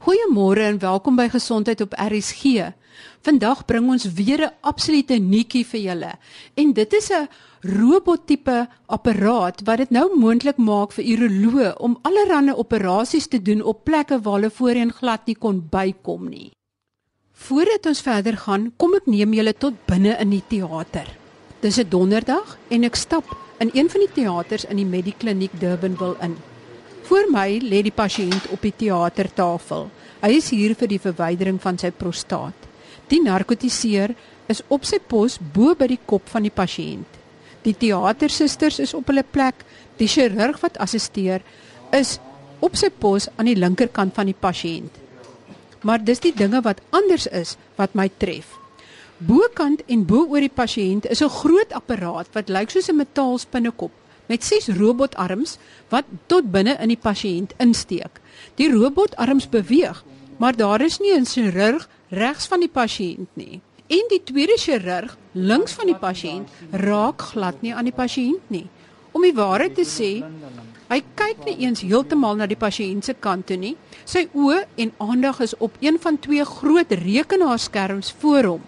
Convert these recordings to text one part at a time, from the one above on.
Goeiemôre en welkom by Gesondheid op RSG. Vandag bring ons weer 'n absolute nuutjie vir julle. En dit is 'n robottipe apparaat wat dit nou moontlik maak vir uroloë om allerlei operasies te doen op plekke waar hulle voorheen glad nie kon bykom nie. Voordat ons verder gaan, kom ek neem julle tot binne in die teater. Dis 'n donderdag en ek stap in een van die teaters in die Medikliniek Durbanville in. Voor my lê die pasiënt op die teatertafel. Hy is hier vir die verwydering van sy prostaat. Die narkotiseer is op sy pos bo by die kop van die pasiënt. Die teatersusters is op hulle plek. Die chirurg wat assisteer is op sy pos aan die linkerkant van die pasiënt. Maar dis die dinge wat anders is wat my tref. Bokant en bo oor die pasiënt is 'n groot apparaat wat lyk soos 'n metaalspinnekop met ses robotarms wat tot binne in die pasiënt insteek. Die robotarms beweeg, maar daar is nie 'n chirurg regs van die pasiënt nie. En die tweede chirurg links van die pasiënt raak glad nie aan die pasiënt nie. Om die waarheid te sê, hy kyk nie eens heeltemal na die pasiënt se kant toe nie. Sy oë en aandag is op een van twee groot rekenaarskerms voor hom.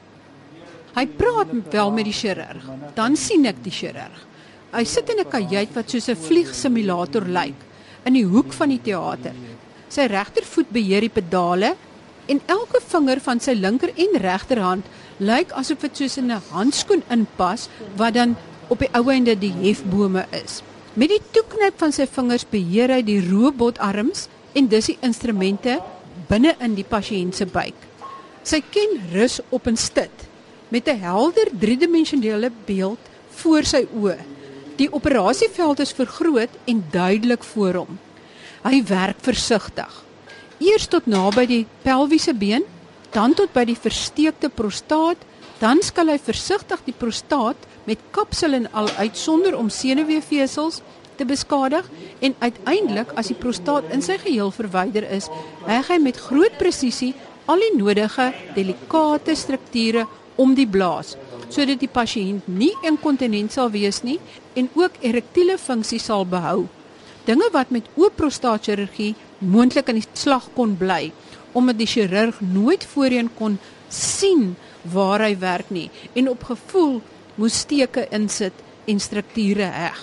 Hy praat wel met die chirurg. Dan sien ek die chirurg. Hy sit in 'n kajuit wat soos 'n vliegsimulator lyk in die hoek van die teater. Sy regtervoet beheer die pedale en elke vinger van sy linker en regterhand lyk asof dit soos in 'n handskoen inpas wat dan op die ou einde die hefbome is. Met die toeknyp van sy vingers beheer hy die robotarms en dis die instrumente binne in die pasiënt se buik. Sy ken rus op 'n stit met 'n helder driedimensionele beeld voor sy oë. Die operasieveld is vergroot en duidelik voor hom. Hy werk versigtig. Eers tot naby die pelviese been, dan tot by die versteekte prostaat, dan skil hy versigtig die prostaat met kapsel en al uit sonder om senuweefvesels te beskadig en uiteindelik as die prostaat in sy geheel verwyder is, heg hy met groot presisie al die nodige delikate strukture om die blaas sodat die pasiënt nie inkontinent sal wees nie en ook erektiele funksie sal behou. Dinge wat met oop prostaatchirurgie moontlik in die slag kon bly omdat die chirurg nooit voorheen kon sien waar hy werk nie en op gevoel moes steke insit en strukture heg.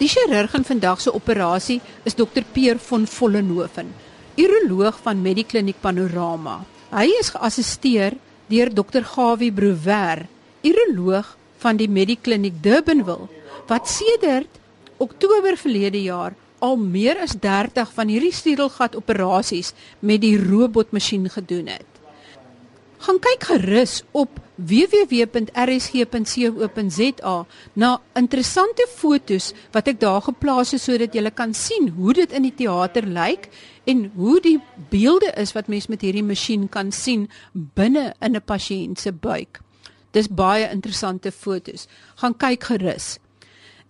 Die chirurg in vandag se operasie is dokter Peer van Vollenhoven, uroloog van Medikliniek Panorama. Hy is geassisteer deur dokter Gawie Brouwer, uroloog van die Medikliniek Durbanville, wat sedert Oktober verlede jaar al meer as 30 van hierdie stiedelgat operasies met die robotmasjien gedoen het. Gaan kyk gerus op www.rsg.co.za na interessante fotos wat ek daar geplaas het sodat jy kan sien hoe dit in die teater lyk en hoe die beelde is wat mens met hierdie masjien kan sien binne in 'n pasiënt se buik. Dis baie interessante fotos. Gaan kyk gerus.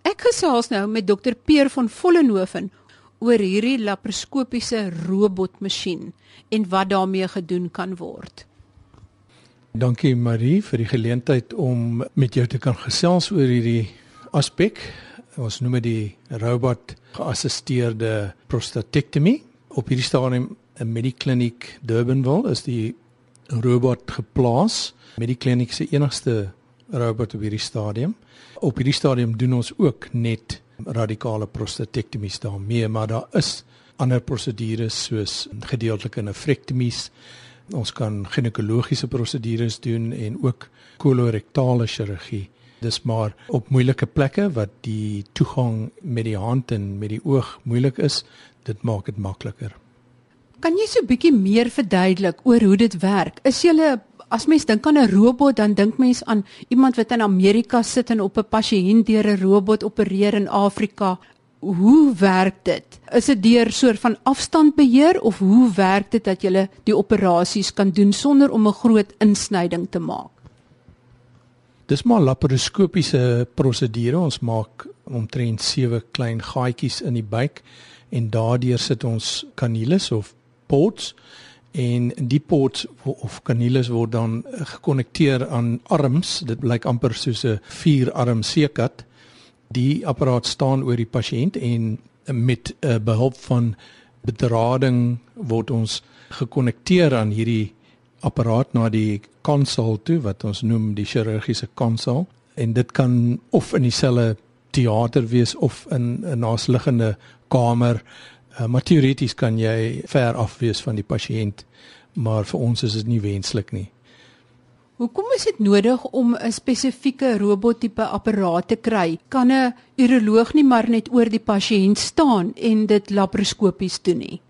Ek gesels nou met dokter Peer van Vollenhoven oor hierdie laparoskopiese robotmasjien en wat daarmee gedoen kan word. Dankie Marie vir die geleentheid om met jou te kan gesels oor hierdie aspek. Ons noem dit robot geassisteerde prostatektomie. Op hierdie stadium in Medikliniek Durbanville is die robot geplaas. Medikliniek se enigste robot op hierdie stadium. Op hierdie stadium doen ons ook net radikale prostatektomies daarmee, maar daar is ander prosedures soos gedeeltelike nefrektomies Ons kan ginekologiese prosedures doen en ook kolorektale chirurgie. Dis maar op moeilike plekke wat die toegang met die hand en met die oog moeilik is, dit maak dit makliker. Kan jy so 'n bietjie meer verduidelik oor hoe dit werk? Is jy as mens dink aan 'n robot, dan dink mens aan iemand wat in Amerika sit en op 'n pasiënt deur 'n robot opereer in Afrika hoe werk dit? Is dit deur soort van afstandbeheer of hoe werk dit dat jy die operasies kan doen sonder om 'n groot insnyding te maak? Dis maar laparoskopiese prosedure. Ons maak omtrent 7 klein gaatjies in die buik en daardeur sit ons kanules of ports en die ports of kanules word dan gekonnekteer aan arms. Dit lyk amper soos 'n vier-arm seekat die apparaat staan oor die pasiënt en met uh, behulp van bedrading word ons gekonnekteer aan hierdie apparaat na die konsol toe wat ons noem die chirurgiese konsol en dit kan of in dieselfde teater wees of in 'n naasliggende kamer. Uh, maar teoreties kan jy ver af wees van die pasiënt, maar vir ons is dit nie wenslik nie. Hoekom is dit nodig om 'n spesifieke robottipe apparaat te kry? Kan 'n uroloog nie maar net oor die pasiënt staan en dit laparoskopies doen nie?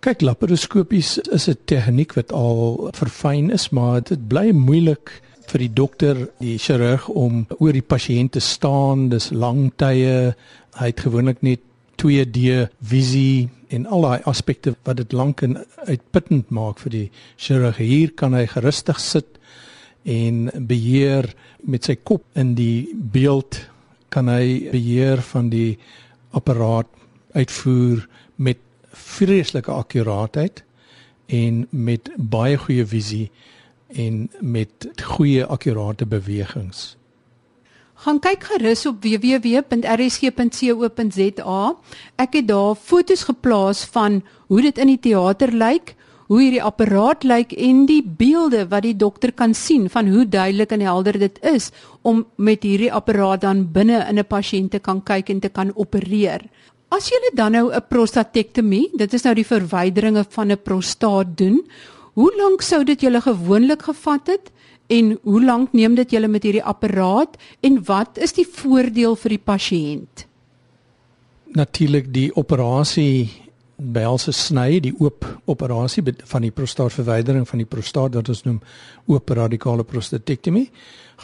Kyk, laparoskopies is 'n tegniek wat al verfyn is, maar dit bly moeilik vir die dokter, die chirurg om oor die pasiënt te staan. Dis lang tye. Hy het gewoonlik net 2D visie en al daai aspekte wat dit lank en uitputtend maak vir die chirurg. Hier kan hy gerustig sit en beheer met sy kop in die beeld kan hy beheer van die apparaat uitvoer met vreeslike akkuraatheid en met baie goeie visie en met goeie akkurate bewegings. Gaan kyk gerus op www.rsg.co.za. Ek het daar foto's geplaas van hoe dit in die teater lyk, hoe hierdie apparaat lyk en die beelde wat die dokter kan sien van hoe duidelik en helder dit is om met hierdie apparaat dan binne in 'n pasiënt te kan kyk en te kan opereer. As jy dan nou 'n prostatektomie, dit is nou die verwyderinge van 'n prostaat doen, hoe lank sou dit julle gewoonlik gevat het en hoe lank neem dit julle met hierdie apparaat en wat is die voordeel vir die pasiënt? Natuurlik die operasie behels 'n sny, die oop operasie van die prostaatverwydering van die prostaat wat ons noem oop radikale prostatektomie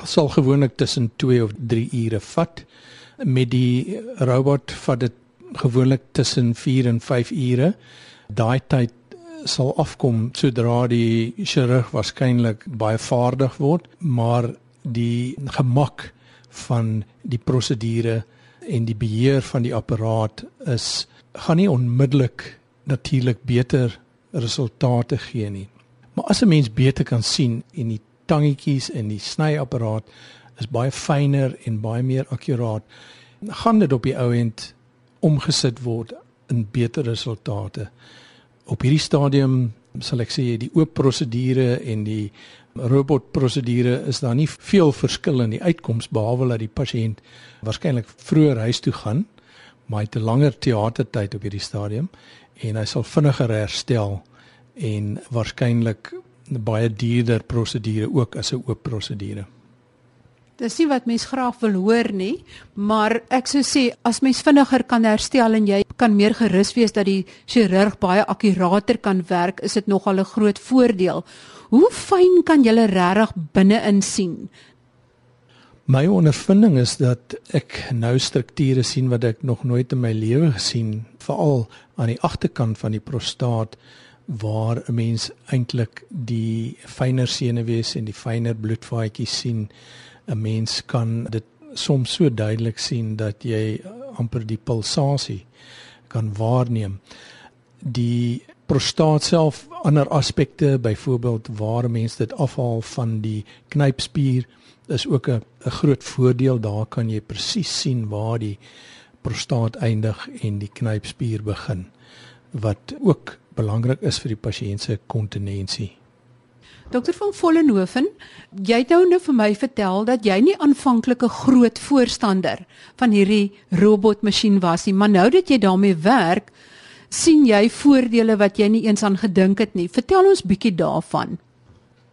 sal gewoonlik tussen 2 of 3 ure vat. Met die robot vat dit gewoonlik tussen 4 en 5 ure. Daai tyd sal afkom sodra die chirurg waarskynlik baie vaardig word, maar die gemak van die prosedure en die beheer van die apparaat is gaan nie onmiddellik natuurlik beter resultate gee nie. Maar as 'n mens beter kan sien en die tangetjies en die snyapparaat is baie fyner en baie meer akkuraat, gaan dit op die ou end omgesit word in beter resultate. Op hierdie stadium sal ek sê die oop prosedure en die robot prosedure is daar nie veel verskil in die uitkoms behalwe dat die pasiënt waarskynlik vroeër huis toe gaan maar hy het 'n langer teatertyd op hierdie stadium en hy sal vinniger herstel en waarskynlik baie duurder prosedure ook as 'n oop prosedure. Dis nie wat mens graag wil hoor nie, maar ek sou sê as mens vinniger kan herstel en jy kan meer gerus wees dat die chirurg baie akkurater kan werk, is dit nogal 'n groot voordeel. Hoe fyn kan jy regtig binne-in sien? My ondervinding is dat ek nou strukture sien wat ek nog nooit in my lewe gesien, veral aan die agterkant van die prostaat waar 'n mens eintlik die fyner senuwees en die fyner bloedvaatjies sien. 'n Mens kan dit soms so duidelik sien dat jy amper die pulsasie kan waarneem. Die prostaat self ander aspekte byvoorbeeld waar mense dit afhaal van die knypspier is ook 'n 'n groot voordeel daar kan jy presies sien waar die prostaat eindig en die knypspier begin wat ook belangrik is vir die pasiënt se kontinensie. Dokter van Vollenhoven, jy het nou net vir my vertel dat jy nie aanvanklik 'n groot voorstander van hierdie robotmasjien was nie, maar nou dat jy daarmee werk, sien jy voordele wat jy nie eens aan gedink het nie. Vertel ons bietjie daarvan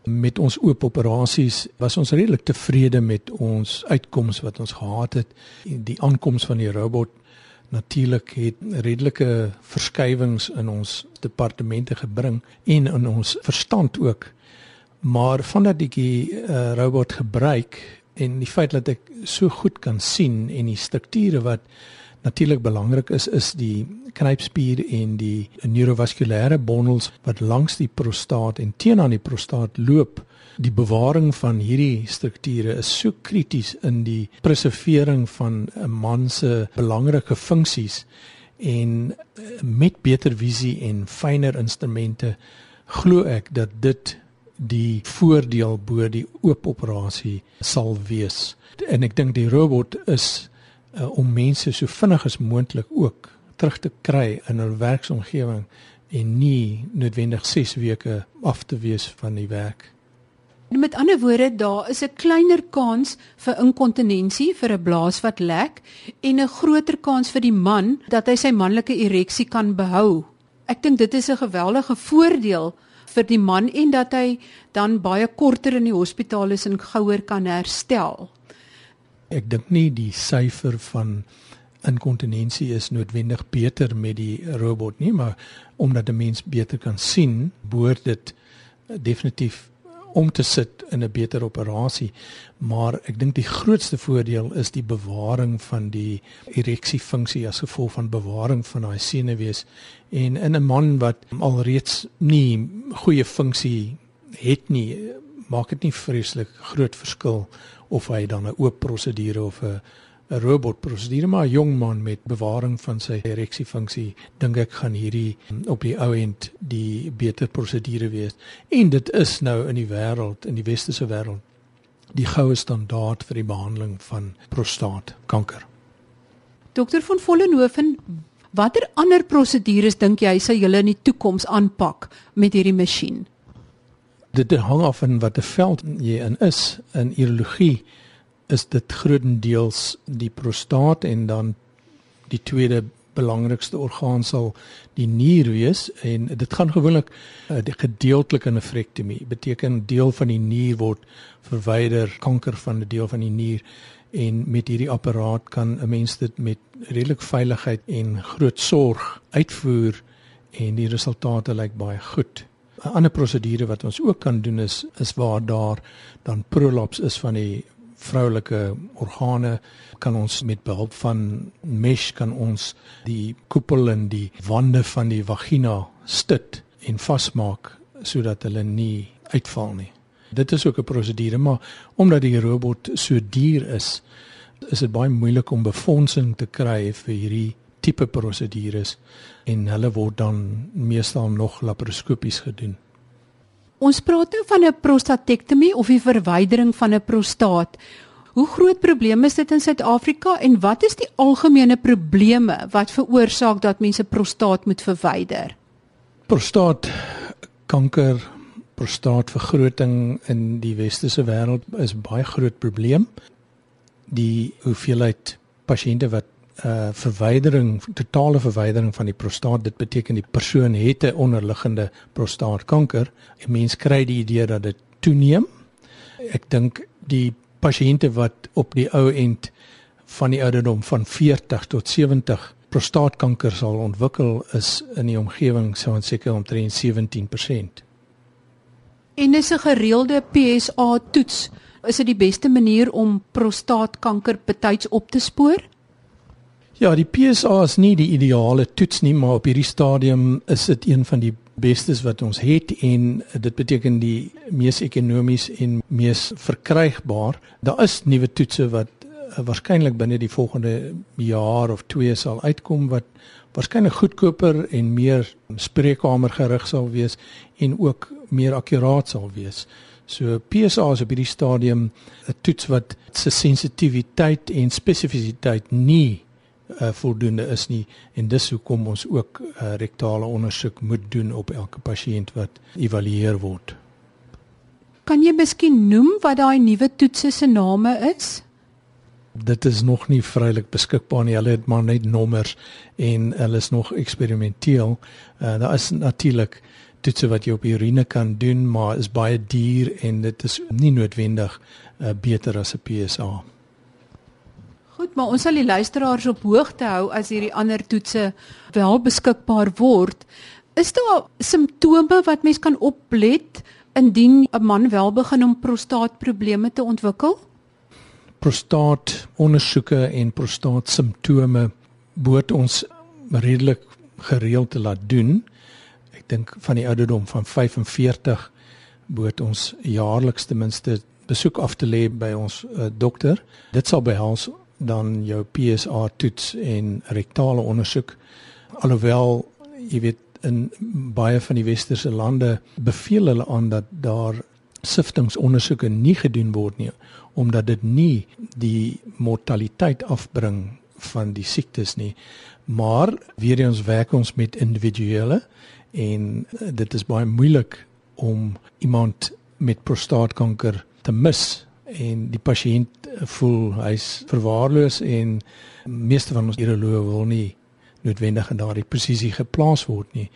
met ons oop operasies was ons redelik tevrede met ons uitkomste wat ons gehad het. Die aankoms van die robot natuurlik het redelike verskywings in ons departemente gebring en in ons verstand ook. Maar vandat ek die uh, robot gebruik en die feit dat ek so goed kan sien en die strukture wat natuurlik belangrik is is die knypspier en die neurovaskulêre bondels wat langs die prostaat en teenoor die prostaat loop. Die bewaring van hierdie strukture is so krities in die preservering van 'n man se belangrike funksies en eh, met beter visie en fyner instrumente glo ek dat dit die voordeel bo die oop operasie sal wees. En ek dink die robot is uh, om mense so vinnig as moontlik ook terug te kry in hul werksomgewing en nie noodwendig 6 weke af te wees van die werk. Met ander woorde, daar is 'n kleiner kans vir inkontinensie vir 'n blaas wat lek en 'n groter kans vir die man dat hy sy manlike ereksie kan behou. Ek dink dit is 'n geweldige voordeel vir die man en dat hy dan baie korter in die hospitaal is en gouer kan herstel. Ek dink nie die syfer van inkontinensie is noodwendig beter met die robot nie, maar omdat 'n mens beter kan sien, behoort dit definitief om te sit in 'n beter operasie. Maar ek dink die grootste voordeel is die bewaring van die ereksie funksie as gevolg van bewaring van daai senuwees en in 'n man wat alreeds nie goeie funksie het nie, maak dit nie vreeslik groot verskil of hy dan 'n oop prosedure of 'n 'n robotprosedure maar 'n jong man met bewaring van sy ereksiefunksie dink ek gaan hierdie op die ou end die beter prosedure wees en dit is nou in die wêreld in die westerse wêreld die goue standaard vir die behandeling van prostaatkanker. Dokter van Vollenhoven, watter ander prosedures dink jy sal julle in die toekoms aanpak met hierdie masjien? Dit hang af van watter veld jy in is in urologie is dit grootendeels die prostaat en dan die tweede belangrikste orgaan sal die nier wees en dit gaan gewoonlik uh, die gedeeltelike nefrektomie beteken deel van die nier word verwyder kanker van 'n deel van die nier en met hierdie apparaat kan 'n mens dit met redelik veiligheid en groot sorg uitvoer en die resultate lyk baie goed. 'n Ander prosedure wat ons ook kan doen is is waar daar dan prolaps is van die vroulike organe kan ons met behulp van mesh kan ons die koepel en die wande van die vagina stit en vasmaak sodat hulle nie uitval nie. Dit is ook 'n prosedure maar omdat die robot so duur is, is dit baie moeilik om befondsing te kry vir hierdie tipe prosedures en hulle word dan meestal nog laparoskopies gedoen. Ons praat nou van 'n prostatektomie of die verwydering van 'n prostaat. Hoe groot probleem is dit in Suid-Afrika en wat is die algemene probleme wat veroorsaak dat mense prostaat moet verwyder? Prostaatkanker, prostaatvergroting in die westerse wêreld is baie groot probleem. Die hoeveelheid pasiënte wat uh verwydering totale verwydering van die prostaat dit beteken die persoon het 'n onderliggende prostaatkanker. 'n Mens kry die idee dat dit toeneem. Ek dink die pasiënte wat op die ou end van die ouderdom van 40 tot 70 prostaatkanker sal ontwikkel is in die omgewing sou ons seker omtrent 17%. En is 'n gereelde PSA toets is dit die beste manier om prostaatkanker betyds op te spoor? Ja, die PSA is nie die ideale toets nie, maar op hierdie stadium is dit een van die bestes wat ons het en dit beteken die mees ekonomies en mees verkrygbaar. Daar is nuwe toetse wat uh, waarskynlik binne die volgende jaar of 2 sal uitkom wat waarskynlik goedkoper en meer spreekkamer gerig sal wees en ook meer akkuraat sal wees. So PSA is op hierdie stadium 'n toets wat se sensitiwiteit en spesifisiteit nie uh, voldoende is nie en dis hoekom ons ook uh, rektale ondersoek moet doen op elke pasiënt wat evalueer word. Kan jy miskien noem wat daai nuwe toetse se name is? Dit is nog nie vrylik beskikbaar nie. Hulle het maar net nommers en hulle is nog eksperimenteel. Uh, daar is natuurlik toetse wat jy op urine kan doen, maar is baie duur en dit is nie noodwendig uh, beter as 'n PSA. Goed, maar ons sal die luisteraars op hoogte hou as hierdie ander toetse wel beskikbaar word. Is daar simptome wat mens kan oplet indien 'n man wel begin om prostaatprobleme te ontwikkel? Prostaatondersoeke en prostaatsimptome moet ons redelik gereeld laat doen. Ek dink van die ouderdom van 45 moet ons jaarliks ten minste besoek af te lê by ons uh, dokter. Dit sal behels dan jou PSA toets en rektale ondersoek. Alhoewel jy weet in baie van die westerse lande beveel hulle aan dat daar siftingsondersoeke nie gedoen word nie omdat dit nie die mortaliteit afbring van die siektes nie. Maar weer eens werk ons met individuele en uh, dit is baie moeilik om iemand met prostaatkanker te mis en die pasiënt voel hy's verwaarloos en meeste van ons urologe wil nie noodwendig in daardie presisie geplaas word nie.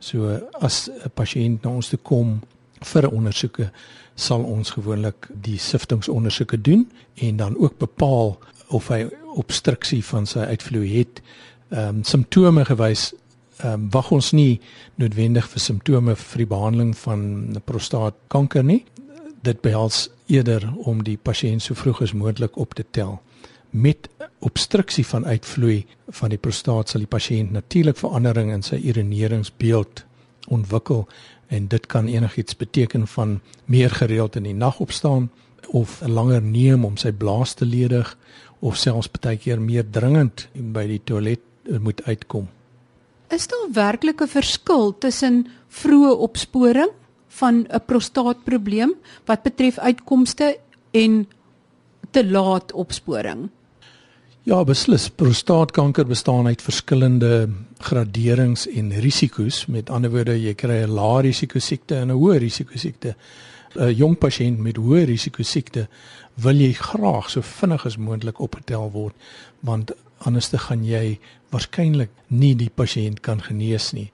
So as 'n pasiënt na ons toe kom vir ondersoeke sal ons gewoonlik die siftingsondersoeke doen en dan ook bepaal of hy obstruksie van sy uitvloei het. Ehm um, simptome gewys ehm um, wag ons nie noodwendig vir simptome vir die behandeling van prostaatkanker nie. Dit behels eerder om die pasiënt so vroeg as moontlik op te tel. Met obstruksie van uitvloei van die prostaat sal die pasiënt natuurlik verandering in sy urineringsbeeld ontwikkel en dit kan enigiets beteken van meer gereeld in die nag opstaan of langer neem om sy blaas te ledig of selfs baie keer meer dringend by die toilet moet uitkom. Is daar werklik 'n verskil tussen vroeë opsporing van 'n prostaatprobleem wat betref uitkomste en te laat opsporing? Ja, beslis. Prostaatkanker bestaan uit verskillende graderings en risiko's. Met ander woorde, jy kry 'n lae risiko siekte en 'n hoë risiko siekte. 'n Jong pasiënt met hoë risiko siekte wil jy graag so vinnig as moontlik opgetel word, want anders te gaan jy waarskynlik nie die pasiënt kan genees nie.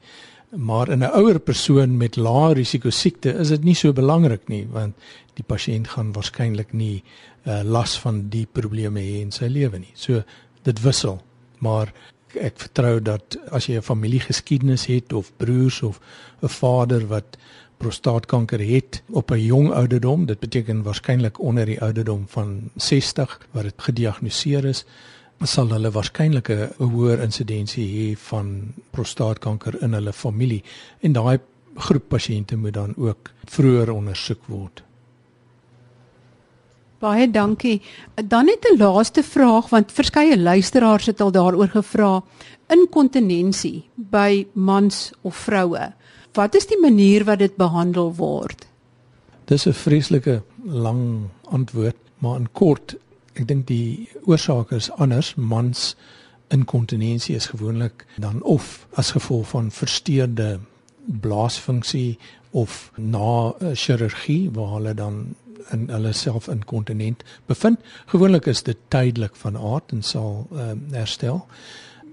Maar in 'n ouer persoon met lae risiko siekte is dit nie so belangrik nie, want die pasiënt gaan waarskynlik nie uh, las van die probleme hê in sy lewe nie. So dit wissel, maar ek vertrou dat as jy 'n familiegeskiedenis het of broers of 'n vader wat prostaatkanker het op 'n jong ouderdom, dit beteken waarskynlik onder die ouderdom van 60 wat dit gediagnoseer is, sal hulle waarskynlik 'n hoër insidensie hê van prostaatkanker in hulle familie en daai groep pasiënte moet dan ook vroeër ondersoek word. Baie dankie. Dan net 'n laaste vraag want verskeie luisteraars het al daaroor gevra. Inkontinensie by mans of vroue. Wat is die manier wat dit behandel word? Dis 'n vreeslike lang antwoord, maar in kort, ek dink die oorsaak is anders. Mans inkontinensie is gewoonlik dan of as gevolg van versteurde blaasfunksie of na 'n chirurgie waar hulle dan in hulle self inkontinent bevind. Gewoonlik is dit tydelik van aard en sal uh, herstel.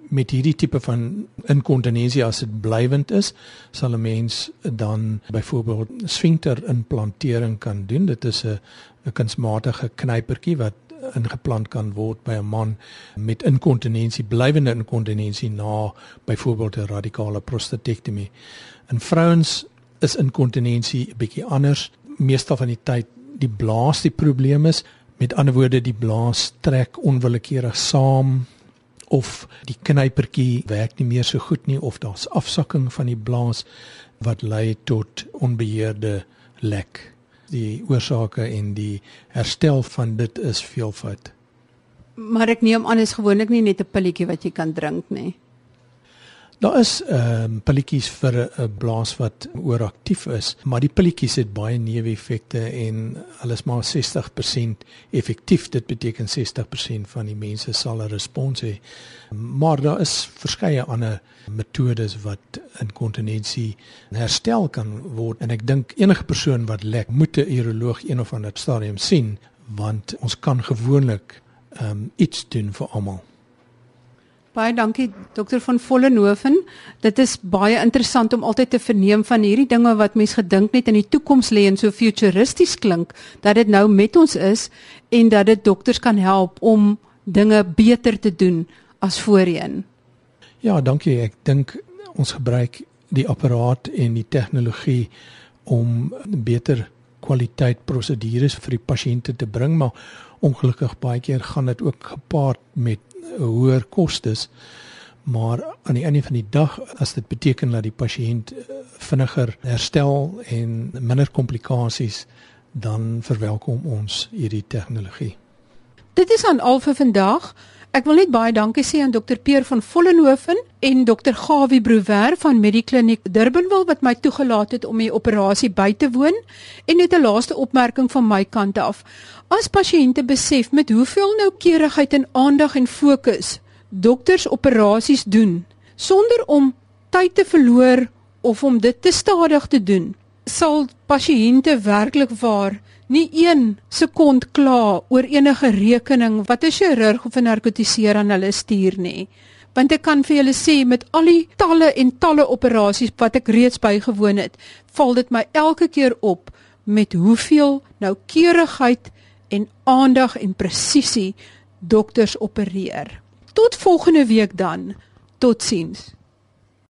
Met hierdie tipe van inkontinensie as dit blywend is, sal 'n mens dan byvoorbeeld sfinkter implantering kan doen. Dit is 'n 'n kunsmatige knypertjie wat ingeplant kan word by 'n man met inkontinensie, blywende inkontinensie na byvoorbeeld 'n radikale prostatektomie. In vrouens is inkontinensie 'n bietjie anders. Meestal van die tyd die blaas die probleem is. Met ander woorde, die blaas trek onwillekeurig saam of die knypertjie werk nie meer so goed nie of daar's afsakking van die blaas wat lei tot onbeheerde lek. Die oorsake en die herstel van dit is veelvoud. Maar ek neem aan is gewoonlik nie net 'n pilletjie wat jy kan drink nie. Daar is ehm um, pilletjies vir 'n blaas wat ooraktief is, maar die pilletjies het baie neeweffekte en hulle is maar 60% effektief. Dit beteken 60% van die mense sal 'n respons hê. Maar daar is verskeie ander metodes wat inkontinensie herstel kan word en ek dink enige persoon wat lek moet 'n uroloog een of ander stadium sien want ons kan gewoonlik ehm um, iets doen vir almal. Baie dankie dokter van Vollenhoven. Dit is baie interessant om altyd te verneem van hierdie dinge wat mens gedink net in die toekoms lê en so futuristies klink dat dit nou met ons is en dat dit dokters kan help om dinge beter te doen as voorheen. Ja, dankie. Ek dink ons gebruik die apparaat en die tegnologie om beter kwaliteit prosedures vir die pasiënte te bring, maar ongelukkig baie keer gaan dit ook gepaard met hoër kostes maar aan die einde van die dag as dit beteken dat die pasiënt eh, vinniger herstel en minder komplikasies dan verwelkom ons hierdie tegnologie. Dit is aan al vir vandag. Ek wil net baie dankie sê aan dokter Peer van Vollenhoven en dokter Gawie Brouwer van Medikliniek Durbanville wat my toegelaat het om die operasie by te woon en net 'n laaste opmerking van my kant af. As pasiënte besef met hoeveel noukeurigheid en aandag en fokus dokters operasies doen sonder om tyd te verloor of om dit te stadig te doen, sal pasiënte werklik waar nie een sekond kla oor enige rekening wat 'n chirurg of 'n narkotiseer aan hulle stuur nie. Want ek kan vir julle sê met al die talle en talle operasies wat ek reeds bygewoon het, val dit my elke keer op met hoeveel noukeurigheid en aandag en presisie dokters opereer. Tot volgende week dan. Totsiens.